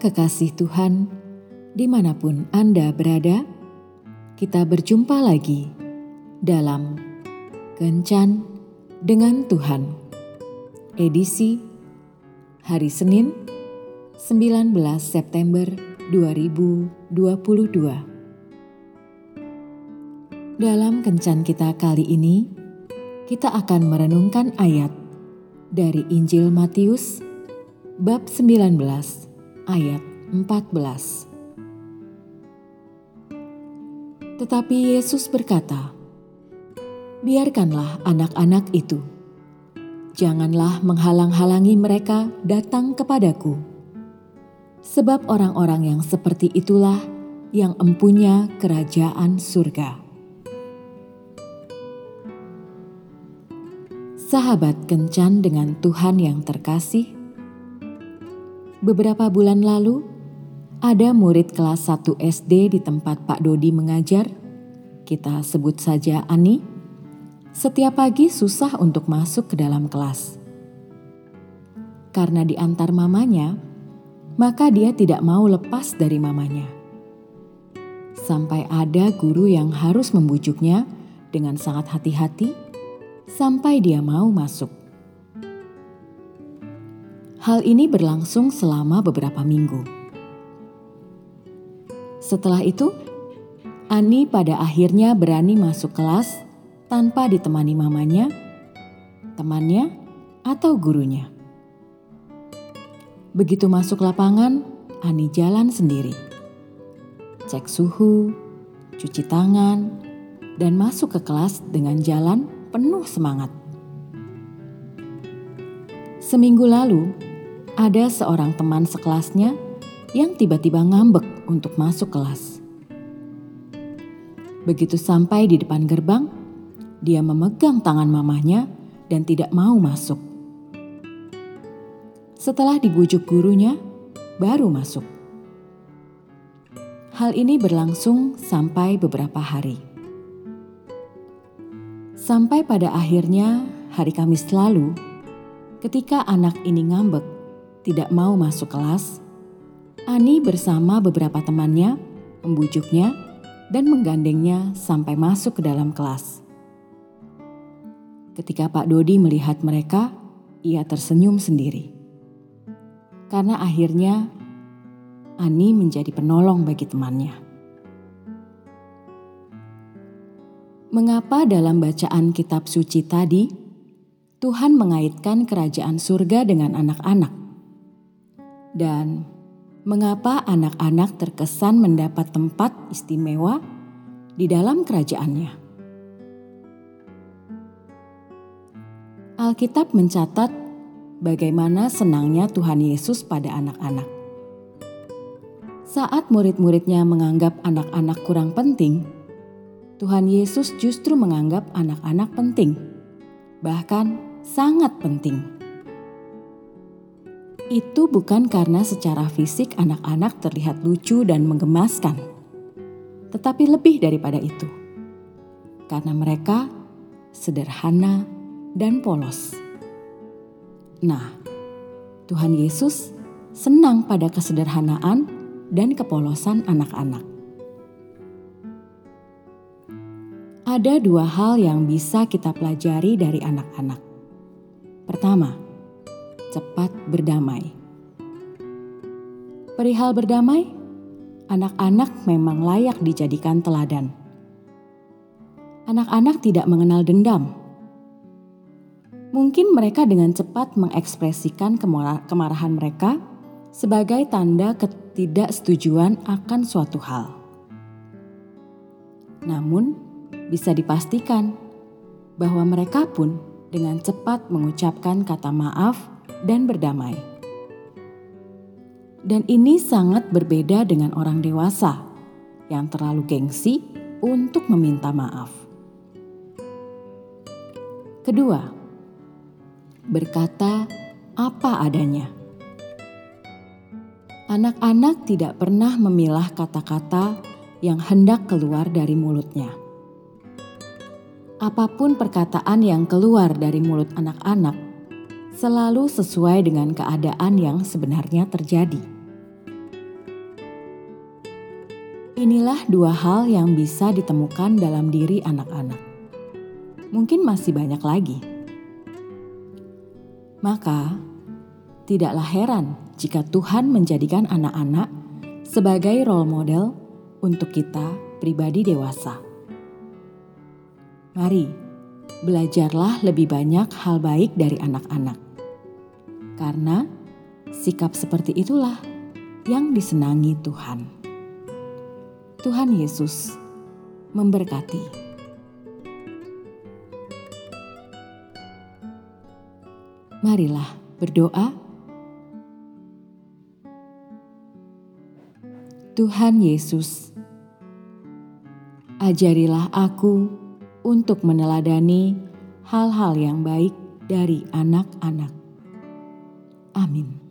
kekasih Tuhan, di mana pun Anda berada, kita berjumpa lagi dalam Kencan dengan Tuhan, edisi hari Senin 19 September 2022. Dalam Kencan kita kali ini, kita akan merenungkan ayat dari Injil Matius bab 19 ayat 14. Tetapi Yesus berkata, "Biarkanlah anak-anak itu. Janganlah menghalang-halangi mereka datang kepadaku. Sebab orang-orang yang seperti itulah yang empunya kerajaan surga." Sahabat kencan dengan Tuhan yang terkasih, beberapa bulan lalu ada murid kelas 1 SD di tempat Pak Dodi mengajar, kita sebut saja Ani, setiap pagi susah untuk masuk ke dalam kelas. Karena diantar mamanya, maka dia tidak mau lepas dari mamanya. Sampai ada guru yang harus membujuknya dengan sangat hati-hati sampai dia mau masuk. Hal ini berlangsung selama beberapa minggu. Setelah itu, Ani pada akhirnya berani masuk kelas tanpa ditemani mamanya, temannya, atau gurunya. Begitu masuk lapangan, Ani jalan sendiri. Cek suhu, cuci tangan, dan masuk ke kelas dengan jalan penuh semangat. Seminggu lalu, ada seorang teman sekelasnya yang tiba-tiba ngambek untuk masuk kelas. Begitu sampai di depan gerbang, dia memegang tangan mamanya dan tidak mau masuk. Setelah dibujuk gurunya, baru masuk. Hal ini berlangsung sampai beberapa hari. Sampai pada akhirnya hari Kamis lalu, ketika anak ini ngambek, tidak mau masuk kelas, Ani bersama beberapa temannya membujuknya dan menggandengnya sampai masuk ke dalam kelas. Ketika Pak Dodi melihat mereka, ia tersenyum sendiri. Karena akhirnya Ani menjadi penolong bagi temannya. Mengapa dalam bacaan kitab suci tadi Tuhan mengaitkan kerajaan surga dengan anak-anak? Dan mengapa anak-anak terkesan mendapat tempat istimewa di dalam kerajaannya? Alkitab mencatat bagaimana senangnya Tuhan Yesus pada anak-anak. Saat murid-muridnya menganggap anak-anak kurang penting, Tuhan Yesus justru menganggap anak-anak penting, bahkan sangat penting. Itu bukan karena secara fisik anak-anak terlihat lucu dan menggemaskan, tetapi lebih daripada itu, karena mereka sederhana dan polos. Nah, Tuhan Yesus senang pada kesederhanaan dan kepolosan anak-anak. Ada dua hal yang bisa kita pelajari dari anak-anak. Pertama, cepat berdamai. Perihal berdamai, anak-anak memang layak dijadikan teladan. Anak-anak tidak mengenal dendam. Mungkin mereka dengan cepat mengekspresikan kemarahan mereka sebagai tanda ketidaksetujuan akan suatu hal. Namun, bisa dipastikan bahwa mereka pun dengan cepat mengucapkan kata maaf dan berdamai. Dan ini sangat berbeda dengan orang dewasa yang terlalu gengsi untuk meminta maaf. Kedua, berkata apa adanya. Anak-anak tidak pernah memilah kata-kata yang hendak keluar dari mulutnya apa pun perkataan yang keluar dari mulut anak-anak selalu sesuai dengan keadaan yang sebenarnya terjadi. Inilah dua hal yang bisa ditemukan dalam diri anak-anak. Mungkin masih banyak lagi. Maka, tidaklah heran jika Tuhan menjadikan anak-anak sebagai role model untuk kita pribadi dewasa. Mari, belajarlah lebih banyak hal baik dari anak-anak. Karena sikap seperti itulah yang disenangi Tuhan. Tuhan Yesus memberkati. Marilah berdoa. Tuhan Yesus, ajarilah aku untuk meneladani hal-hal yang baik dari anak-anak. Amin.